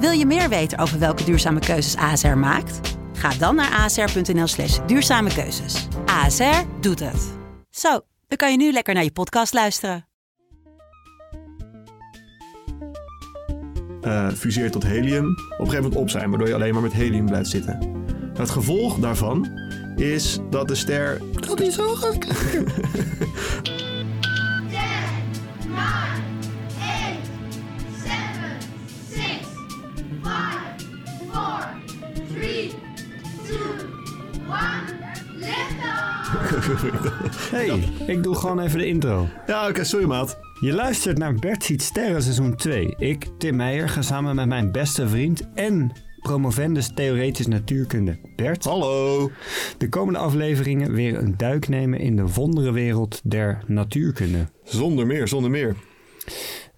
Wil je meer weten over welke duurzame keuzes ASR maakt? Ga dan naar asr.nl slash duurzame keuzes. ASR doet het. Zo, dan kan je nu lekker naar je podcast luisteren. eh, fuseert tot helium, op een gegeven moment op zijn, waardoor je alleen maar met helium blijft zitten. Het gevolg daarvan is dat de ster. Dat is zo gaat Hey, ik doe gewoon even de intro. Ja, oké, sorry maat. Je luistert naar Bert ziet sterren seizoen 2. Ik, Tim Meijer, ga samen met mijn beste vriend en promovendus theoretisch natuurkunde Bert... Hallo. de komende afleveringen weer een duik nemen in de wonderenwereld der natuurkunde. Zonder meer, zonder meer.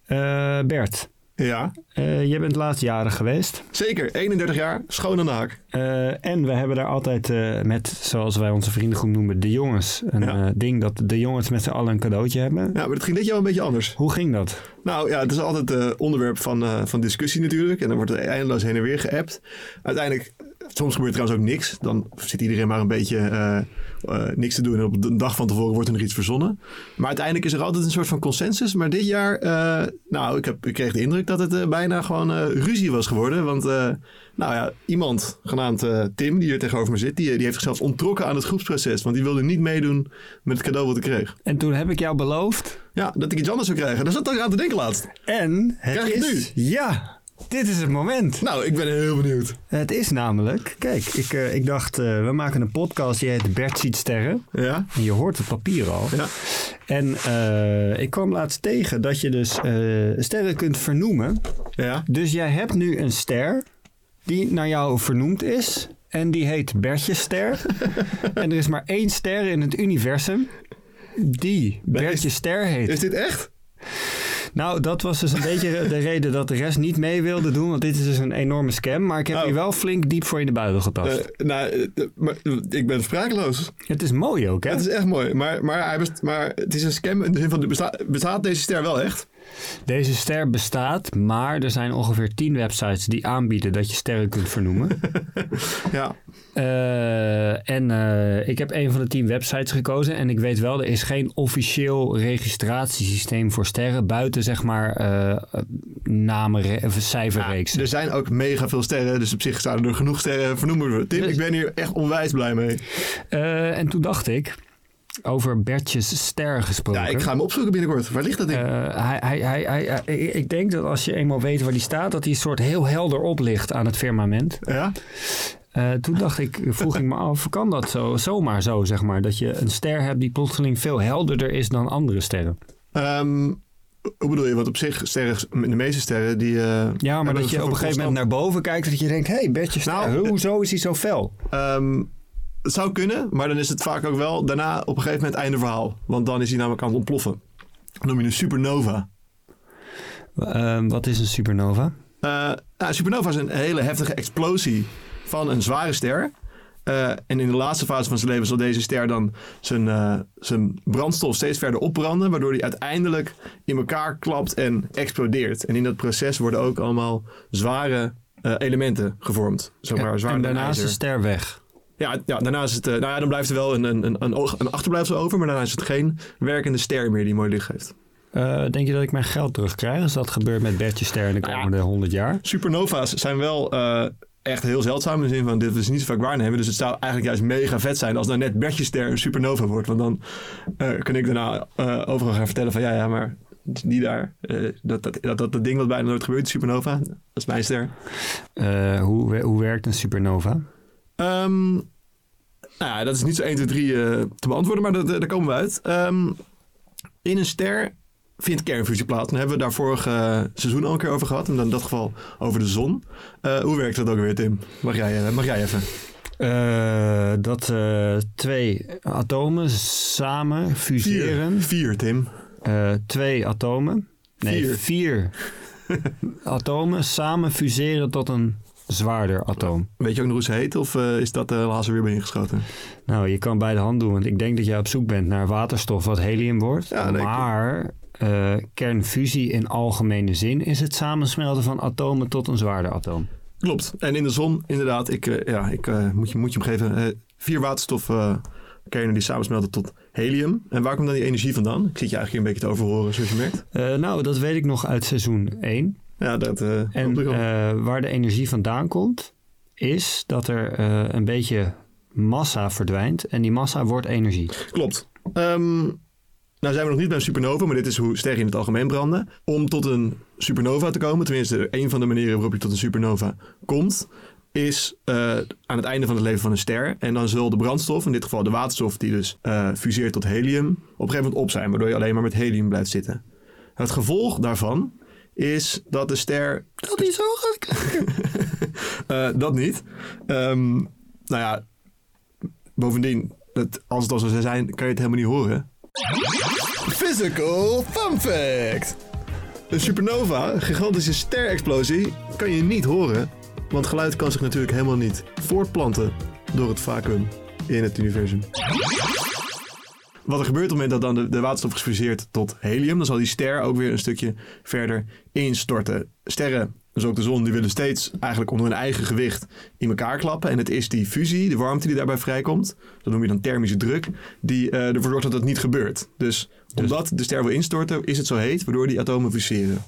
Eh, Bert, Ja, eh, jij bent laatst jarig geweest. zeker. 31 jaar, schoon aan de haak. Eh, en we hebben daar altijd eh, met, zoals wij onze vriendengroep noemen, de jongens. Een Ja. ding dat de jongens met z'n allen een cadeautje hebben. Ja, maar het ging dit jaar wel een beetje anders. Hoe ging dat? Nou ja, het is altijd onderwerp van, van discussie natuurlijk. En dan wordt er eindeloos heen en weer geappt. Uiteindelijk, soms gebeurt trouwens ook niks. Dan zit iedereen maar een beetje eh, eh, niks te doen. En op de dag van tevoren wordt er nog iets verzonnen. Maar uiteindelijk is er altijd een soort van consensus. Maar dit jaar, eh, nou, ik, heb, ik kreeg de indruk dat het bijna gewoon ruzie was geworden. Want, nou ja, iemand genaamd Tim, die hier tegenover me zit, die, die heeft zichzelf onttrokken aan het groepsproces. Want die wilde niet meedoen met het cadeau wat ik kreeg. En toen heb ik jou beloofd. Ja, dat ik iets anders zou krijgen. Daar zat ik aan te denken laatst. En het Krijg is... Ja, dit is het moment. Nou, ik ben heel benieuwd. Het is namelijk... Kijk, ik, eh, ik dacht, eh, we maken een podcast. Die heet Bert ziet sterren. Ja? En je hoort het papier al. Ja. En eh, ik kwam laatst tegen dat je dus sterren kunt vernoemen. Ja. Dus jij hebt nu een ster die naar jou vernoemd is. En die heet Bertjesster. en er is maar één ster in het universum die Bertjesster heet. Is dit echt? Nou, dat was dus een beetje de reden dat de rest niet mee wilde doen. Want dit is dus een enorme scam. Maar ik heb Oh. hier wel flink diep voor in de buidel getast. Eh, nou, eh, maar, ik ben sprakeloos. het is mooi ook, hè? Het is echt mooi. Maar, maar, hij best, maar het is een scam in de zin van, de besta- bestaat deze ster wel echt? Deze ster bestaat, maar er zijn ongeveer 10 websites die aanbieden dat je sterren kunt vernoemen. Ja. Eh, en eh, ik heb een van de 10 websites gekozen. En ik weet wel, er is geen officieel registratiesysteem voor sterren. Buiten zeg maar eh namen of cijferreeksen. Er zijn ook mega veel sterren, dus op zich staan er genoeg sterren vernoemen. worden. Tim, Dus- ik ben hier echt onwijs blij mee. En toen dacht ik, over Bertjes ster gesproken. Ja, ik ga hem opzoeken binnenkort. Waar ligt dat ding? Eh, hij, hij, hij, ik denk dat als je eenmaal weet waar die staat, dat hij een soort heel helder oplicht aan het firmament. ja? Eh, toen dacht ik, vroeg ik me af, kan dat zo, zomaar zo, zeg maar? Dat je een ster hebt die plotseling veel helderder is dan andere sterren. Ehm, hoe bedoel je? Want op zich, sterren, de meeste sterren, die... eh, Ja, maar dat je op een gegeven moment naar boven kijkt, dat je denkt, hé, hey, Bertje ster, Nou, hoezo is hij zo fel? Ehm, het zou kunnen, maar dan is het vaak ook wel daarna op een gegeven moment einde verhaal. Want dan is hij namelijk aan het ontploffen. Dat noem je een supernova. Ehm, wat is een supernova? Nou, een supernova is een hele heftige explosie van een zware ster. Eh, en in de laatste fase van zijn leven zal deze ster dan zijn, eh, zijn brandstof steeds verder opbranden. Waardoor hij uiteindelijk in elkaar klapt en explodeert. En in dat proces worden ook allemaal zware elementen gevormd. Zeg maar, en dan daarna is de ster weg. Ja, ja, daarna is het, eh, nou ja, dan blijft er wel een, een, een, een, achterblijfsel over. Maar daarna is het geen werkende ster meer die mooi licht geeft. Eh, denk je dat ik mijn geld terugkrijg als dat gebeurt met Bertje ster in de Nou ja. komende 100 jaar? Supernova's zijn wel eh, echt heel zeldzaam in de zin van dit is niet zo vaak waarnemen. Dus het zou eigenlijk juist mega vet zijn als nou net Bertjesster een supernova wordt. Want dan eh, kan ik daarna overal gaan vertellen van ja, ja, maar die daar, dat, dat, dat, dat, ding wat bijna nooit gebeurt, supernova, dat is mijn ster. Hoe, hoe werkt een supernova? Ehm, nou ja, dat is niet zo 1, 2, 3 eh, te beantwoorden, maar dat, eh, daar komen we uit. Ehm, in een ster vindt kernfusie plaats. Daar hebben we daar vorig eh, seizoen al een keer over gehad. En dan in dat geval over de zon. Eh, hoe werkt dat ook weer, Tim? Mag jij, mag jij even? Dat twee atomen samen fuseren. Vier, Vier Tim. Twee atomen. Nee, Vier. vier, atomen samen fuseren tot een zwaarder atoom. Weet je ook nog hoe ze heet? Of eh, is dat uh, laatst weer bij ingeschoten? Nou, je kan bij de hand doen, want ik denk dat jij op zoek bent naar waterstof wat helium wordt. Ja, maar eh, kernfusie in algemene zin is het samensmelten van atomen tot een zwaarder atoom. Klopt. En in de zon, inderdaad, ik, eh, ja, ik eh, moet, je, moet je hem geven. eh, vier waterstofkernen die samensmelten tot helium. En waar komt dan die energie vandaan? Ik zit je eigenlijk een beetje te overhoren, zoals je merkt. Eh, nou, dat weet ik nog uit seizoen 1. Ja, dat hoop En eh, waar de energie vandaan komt, is dat er eh, een beetje massa verdwijnt. En die massa wordt energie. Klopt. Ehm, nou zijn we nog niet bij een supernova, maar dit is hoe sterren in het algemeen branden. Om tot een supernova te komen, tenminste een van de manieren waarop je tot een supernova komt, is aan het einde van het leven van een ster. En dan zal de brandstof, in dit geval de waterstof die dus eh, fuseert tot helium, op een gegeven moment op zijn, waardoor je alleen maar met helium blijft zitten. Het gevolg daarvan is dat de ster... Dat is zo Eh Dat niet. Ehm, nou ja, bovendien, dat, als het al zo zou zijn, kan je het helemaal niet horen. Physical fun fact. Een supernova, een gigantische sterexplosie, kan je niet horen. Want geluid kan zich natuurlijk helemaal niet voortplanten door het vacuüm in het universum. Wat er gebeurt op het moment dat dan de, de waterstof is gefuseerd tot helium, dan zal die ster ook weer een stukje verder instorten. Sterren, dus ook de zon, die willen steeds eigenlijk onder hun eigen gewicht in elkaar klappen. En het is die fusie, de warmte die daarbij vrijkomt, dat noem je dan thermische druk, die eh, ervoor zorgt dat dat niet gebeurt. Dus omdat de ster wil instorten, is het zo heet, waardoor die atomen fuseren.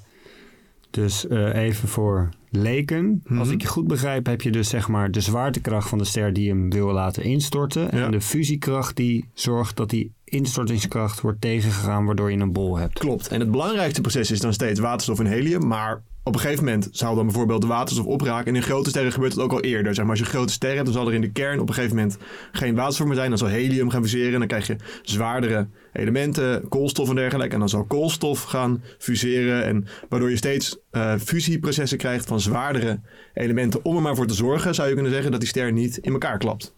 Dus eh, even voor leken. Als Mhm. ik je goed begrijp, heb je dus zeg maar de zwaartekracht van de ster die hem wil laten instorten. Ja. En de fusiekracht die zorgt dat die instortingskracht wordt tegengegaan, waardoor je een bol hebt. Klopt. En het belangrijkste proces is dan steeds waterstof en helium. Maar op een gegeven moment zou dan bijvoorbeeld de waterstof opraken. En in grote sterren gebeurt het ook al eerder. Zeg maar, als je grote sterren hebt, dan zal er in de kern op een gegeven moment geen waterstof meer zijn. Dan zal helium gaan fuseren. En dan krijg je zwaardere elementen, koolstof en dergelijke. En dan zal koolstof gaan fuseren. En waardoor je steeds eh, fusieprocessen krijgt van zwaardere elementen. Om er maar voor te zorgen, zou je kunnen zeggen, dat die ster niet in elkaar klapt.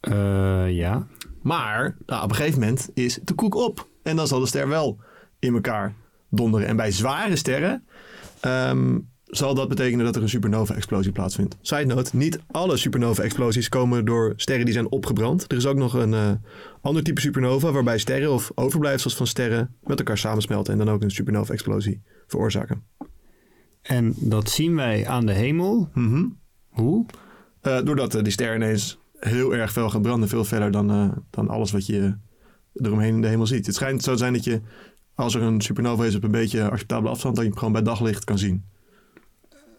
Eh, ja. Maar nou, op een gegeven moment is de koek op. En dan zal de ster wel in elkaar donderen. En bij zware sterren ehm, zal dat betekenen dat er een supernova-explosie plaatsvindt. Side note, niet alle supernova-explosies komen door sterren die zijn opgebrand. Er is ook nog een eh, ander type supernova waarbij sterren of overblijfsels van sterren met elkaar samensmelten en dan ook een supernova-explosie veroorzaken. En dat zien wij aan de hemel. Mhm. Hoe? Eh, doordat eh, die ster ineens heel erg fel gaat branden, veel verder dan, dan alles wat je eromheen in de hemel ziet. Het schijnt zo te zijn dat je, als er een supernova is op een beetje acceptabele afstand, dat je hem gewoon bij daglicht kan zien.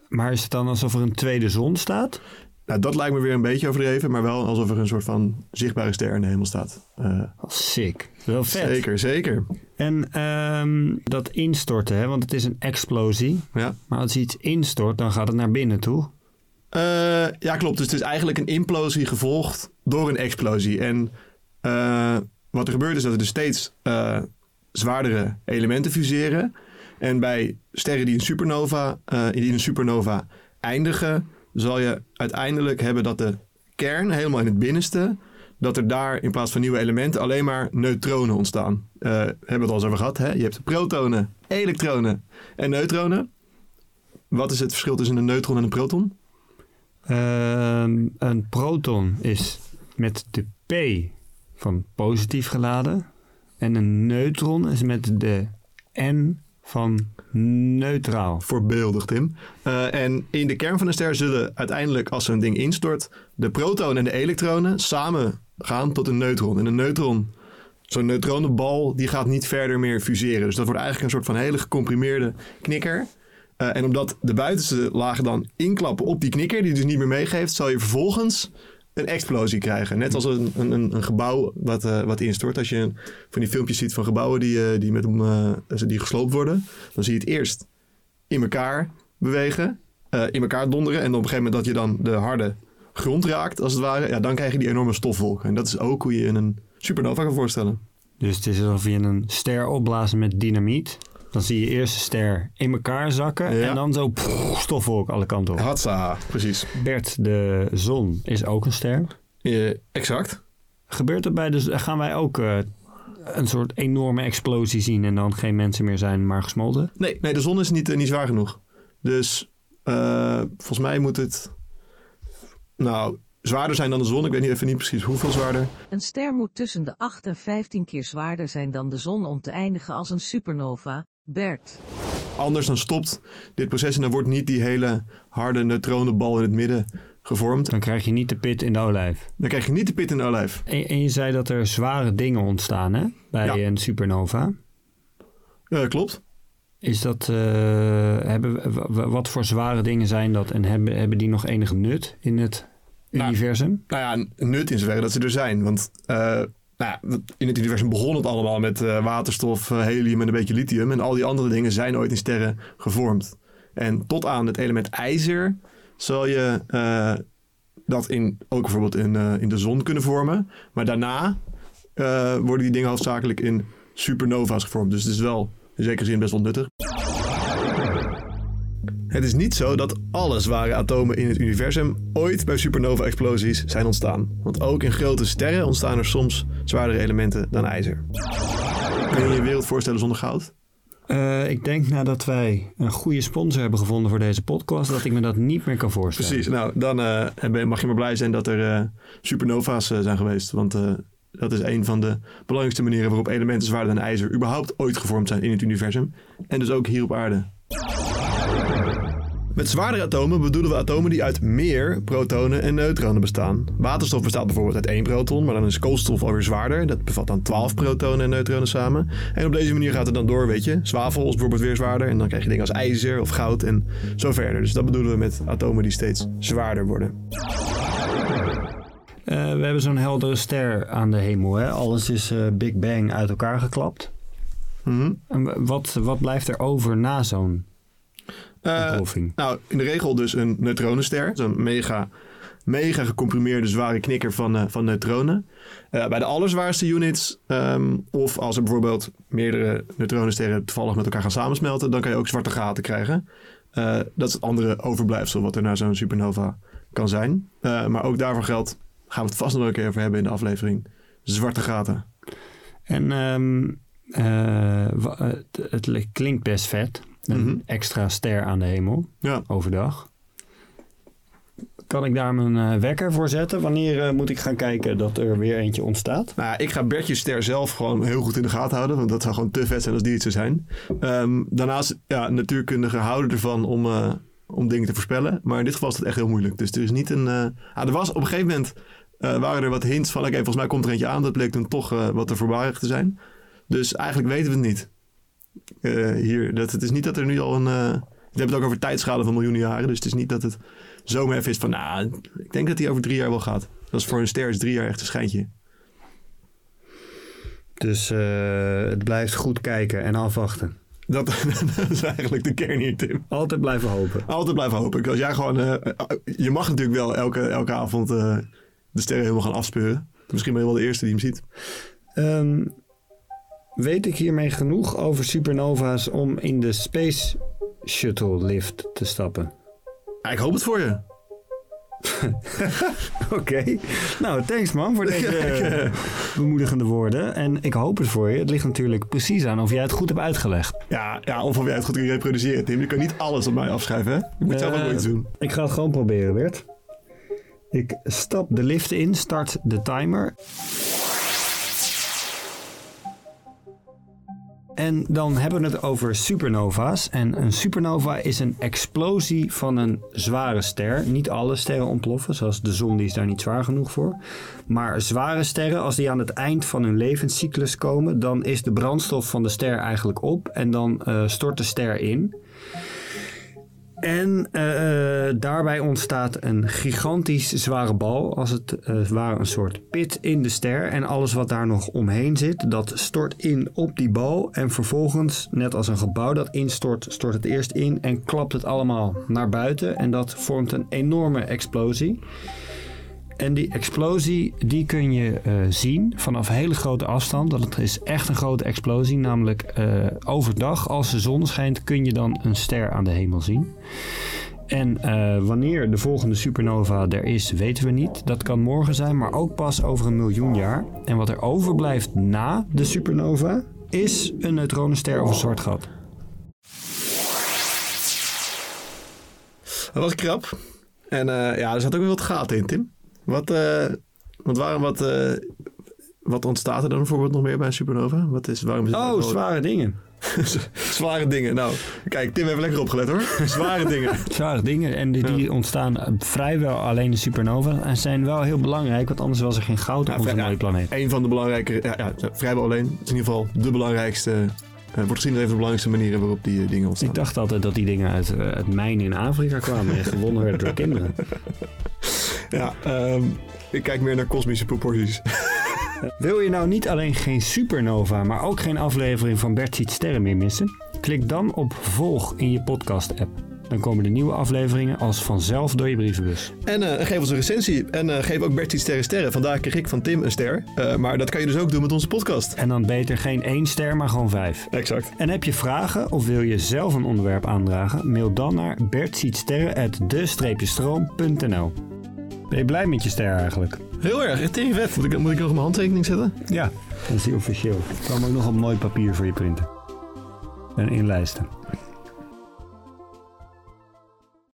Maar is het dan alsof er een tweede zon staat? Nou, dat lijkt me weer een beetje overdreven, maar wel alsof er een soort van zichtbare ster in de hemel staat. Oh, sick. Wel vet. zeker, zeker. En ehm, dat instorten, hè, want het is een explosie. Ja. Maar als iets instort, dan gaat het naar binnen toe. Eh, ja, klopt. Dus het is eigenlijk een implosie gevolgd door een explosie. En eh, wat er gebeurt is dat er dus steeds zwaardere elementen fuseren. En bij sterren die een supernova, eh, die een supernova eindigen, zal je uiteindelijk hebben dat de kern helemaal in het binnenste, dat er daar in plaats van nieuwe elementen alleen maar neutronen ontstaan. Eh hebben we het al eens over gehad. Hè? Je hebt protonen, elektronen en neutronen. Wat is het verschil tussen een neutron en een proton? Ehm, een proton is met de P van positief geladen. En een neutron is met de N van neutraal. Voorbeeldig, Tim. Eh, en in de kern van een ster zullen uiteindelijk, als zo'n ding instort, de protonen en de elektronen samen gaan tot een neutron. En een neutron, zo'n neutronenbal, die gaat niet verder meer fuseren. Dus dat wordt eigenlijk een soort van hele gecomprimeerde knikker. Eh, en omdat de buitenste lagen dan inklappen op die knikker, die dus niet meer meegeeft, zal je vervolgens een explosie krijgen. Net als een, een, een- gebouw wat, eh, wat instort. Als je een- van die filmpjes ziet van gebouwen die, eh, die, met eh, die gesloopt worden, dan zie je het eerst in elkaar bewegen, in elkaar donderen. En op een gegeven moment dat je dan de harde grond raakt, als het ware, ja, dan krijg je die enorme stofwolken. En dat is ook hoe je een supernova kan voorstellen. Dus het is alsof je een ster opblazen met dynamiet. Dan zie je eerst de ster in elkaar zakken Ja. en dan zo pff, stofwolk alle kanten op. Hatsa, precies. Bert, de zon is ook een ster. Eh, exact. Gebeurt het bij de gaan wij ook eh, een soort enorme explosie zien en dan geen mensen meer zijn, maar gesmolten? Nee, nee de zon is niet, eh, niet zwaar genoeg. Dus eh, volgens mij moet het nou zwaarder zijn dan de zon. Ik weet niet even niet precies hoeveel zwaarder. Een ster moet tussen de 8 en 15 keer zwaarder zijn dan de zon om te eindigen als een supernova. Bert. Anders dan stopt dit proces en dan wordt niet die hele harde neutronenbal in het midden gevormd. Dan krijg je niet de pit in de olijf. Dan krijg je niet de pit in de olijf. En, en je zei dat er zware dingen ontstaan hè, bij Ja. een supernova. Eh, klopt. Is dat, eh, hebben, wat voor zware dingen zijn dat en hebben, hebben die nog enig nut in het Nou, universum? Nou ja, nut in zoverre dat ze er zijn. Want eh, nou in het universum begon het allemaal met eh, waterstof, eh, helium en een beetje lithium. En al die andere dingen zijn ooit in sterren gevormd. En tot aan het element ijzer zal je eh, dat in, ook bijvoorbeeld in, in de zon kunnen vormen. Maar daarna worden die dingen hoofdzakelijk in supernova's gevormd. Dus het is wel in zekere zin best wel nuttig. Het is niet zo dat alle zware atomen in het universum ooit bij supernova-explosies zijn ontstaan. Want ook in grote sterren ontstaan er soms zwaardere elementen dan ijzer. Kun je je wereld voorstellen zonder goud? Eh, ik denk nadat wij een goede sponsor hebben gevonden voor deze podcast, dat ik me dat niet meer kan voorstellen. Precies, nou dan eh, mag je maar blij zijn dat er eh, supernova's zijn geweest. Want dat is een van de belangrijkste manieren waarop elementen zwaarder dan ijzer überhaupt ooit gevormd zijn in het universum. En dus ook hier op aarde. Met zwaardere atomen bedoelen we atomen die uit meer protonen en neutronen bestaan. Waterstof bestaat bijvoorbeeld uit één proton, maar dan is koolstof alweer zwaarder. Dat bevat dan 12 protonen en neutronen samen. En op deze manier gaat het dan door, weet je. Zwavel is bijvoorbeeld weer zwaarder en dan krijg je dingen als ijzer of goud en zo verder. Dus dat bedoelen we met atomen die steeds zwaarder worden. Eh, we hebben zo'n heldere ster aan de hemel. Hè? Alles is eh, Big Bang uit elkaar geklapt. Mhm. En wat, wat blijft er over na zo'n Eh, nou, in de regel dus een neutronenster. Zo'n mega, mega gecomprimeerde zware knikker van, eh, van neutronen. Eh, bij de allerzwaarste units, ehm, of als er bijvoorbeeld meerdere neutronensterren toevallig met elkaar gaan samensmelten, dan kan je ook zwarte gaten krijgen. Eh, dat is het andere overblijfsel wat er na zo'n supernova kan zijn. Eh, maar ook daarvoor geldt, gaan we het vast nog een keer over hebben in de aflevering, zwarte gaten. En ehm, eh, eh, het, het li- klinkt best vet. Een Mhm. extra ster aan de hemel Ja. overdag. Kan ik daar mijn eh, wekker voor zetten? Wanneer eh, moet ik gaan kijken dat er weer eentje ontstaat? Nou, ik ga Bertje Ster zelf gewoon heel goed in de gaten houden. Want dat zou gewoon te vet zijn als die het zou zijn. Ehm, daarnaast, ja, natuurkundigen houden ervan om, eh, om dingen te voorspellen. Maar in dit geval is het echt heel moeilijk. Dus er is niet een... ah, er was op een gegeven moment... waren er wat hints van... Oké, volgens mij komt er eentje aan. Dat bleek toen toch wat te voorbarig te zijn. Dus eigenlijk weten we het niet. Eh, hier, dat, het is niet dat er nu al een... we hebben het ook over tijdschade van miljoenen jaren. Dus het is niet dat het zomaar even is van... Nou, ik denk dat die over drie jaar wel gaat. Dat is voor een ster is drie jaar echt een schijntje. Dus eh, het blijft goed kijken en afwachten. Dat, dat is eigenlijk de kern hier, Tim. Altijd blijven hopen. Altijd blijven hopen. Als jij gewoon... je mag natuurlijk wel elke, elke avond de sterren helemaal gaan afspeuren. Misschien ben je wel de eerste die hem ziet. Ehm, weet ik hiermee genoeg over supernova's om in de Space Shuttle lift te stappen? Ik hoop het voor je. Oké. Nou, thanks man voor deze eh, bemoedigende woorden. En ik hoop het voor je. Het ligt natuurlijk precies aan of jij het goed hebt uitgelegd. Ja, ja of of jij het goed kan reproduceren, Tim. Je kan niet alles op mij afschrijven, hè? Je moet zelf ook Eh, iets doen. Ik ga het gewoon proberen, Bert. Ik stap de lift in, start de timer. En dan hebben we het over supernova's. En een supernova is een explosie van een zware ster. Niet alle sterren ontploffen, zoals de zon, die is daar niet zwaar genoeg voor. Maar zware sterren, als die aan het eind van hun levenscyclus komen, dan is de brandstof van de ster eigenlijk op. En dan eh, stort de ster in. En eh, eh, daarbij ontstaat een gigantisch zware bal, als het eh, ware een soort pit in de ster. En alles wat daar nog omheen zit, dat stort in op die bal. En vervolgens, net als een gebouw dat instort, stort het eerst in en klapt het allemaal naar buiten. En dat vormt een enorme explosie. En die explosie, die kun je eh, zien vanaf hele grote afstand. Dat het is echt een grote explosie. Namelijk eh, overdag, als de zon schijnt, kun je dan een ster aan de hemel zien. En eh, wanneer de volgende supernova er is, weten we niet. Dat kan morgen zijn, maar ook pas over een miljoen jaar. En wat er overblijft na de supernova, is een neutronenster of een zwart gat. Dat was krap. En ja, er zat ook weer wat gaten in, Tim. Wat, eh, wat, waren, wat, eh, wat ontstaat er dan bijvoorbeeld nog meer bij een supernova? Wat is, waarom is het Oh, zware dingen. zware dingen. Nou, kijk, Tim heeft lekker opgelet hoor. zware dingen. Zware dingen. En die, die ontstaan vrijwel alleen in supernova. En zijn wel heel belangrijk, want anders was er geen goud op Ja, onze mooie planeet. Een van de belangrijke, ja, ja, vrijwel alleen. Het is in ieder geval de belangrijkste, eh, wordt gezien van de belangrijkste manieren waarop die dingen ontstaan. Ik dacht altijd dat die dingen uit, uit mijnen in Afrika kwamen en gewonnen werden door kinderen. Ja, ehm, ik kijk meer naar kosmische proporties. Wil je nou niet alleen geen supernova, maar ook geen aflevering van Bert ziet sterren meer missen? Klik dan op volg in je podcast-app. Dan komen de nieuwe afleveringen als vanzelf door je brievenbus. En eh, geef ons een recensie. En eh, geef ook Bertie sterren sterren. Vandaag kreeg ik van Tim een ster. Eh, maar dat kan je dus ook doen met onze podcast. En dan beter geen één ster, maar gewoon vijf. Exact. En heb je vragen of wil je zelf een onderwerp aandragen? Mail dan naar bertzietsterren.de-stroom.nl Ben je blij met je ster eigenlijk? Heel erg. Tegen vet. Moet ik, moet ik nog mijn handtekening zetten? Ja. Dat is die officieel. Ik kan ook nog op mooi papier voor je printen. En inlijsten.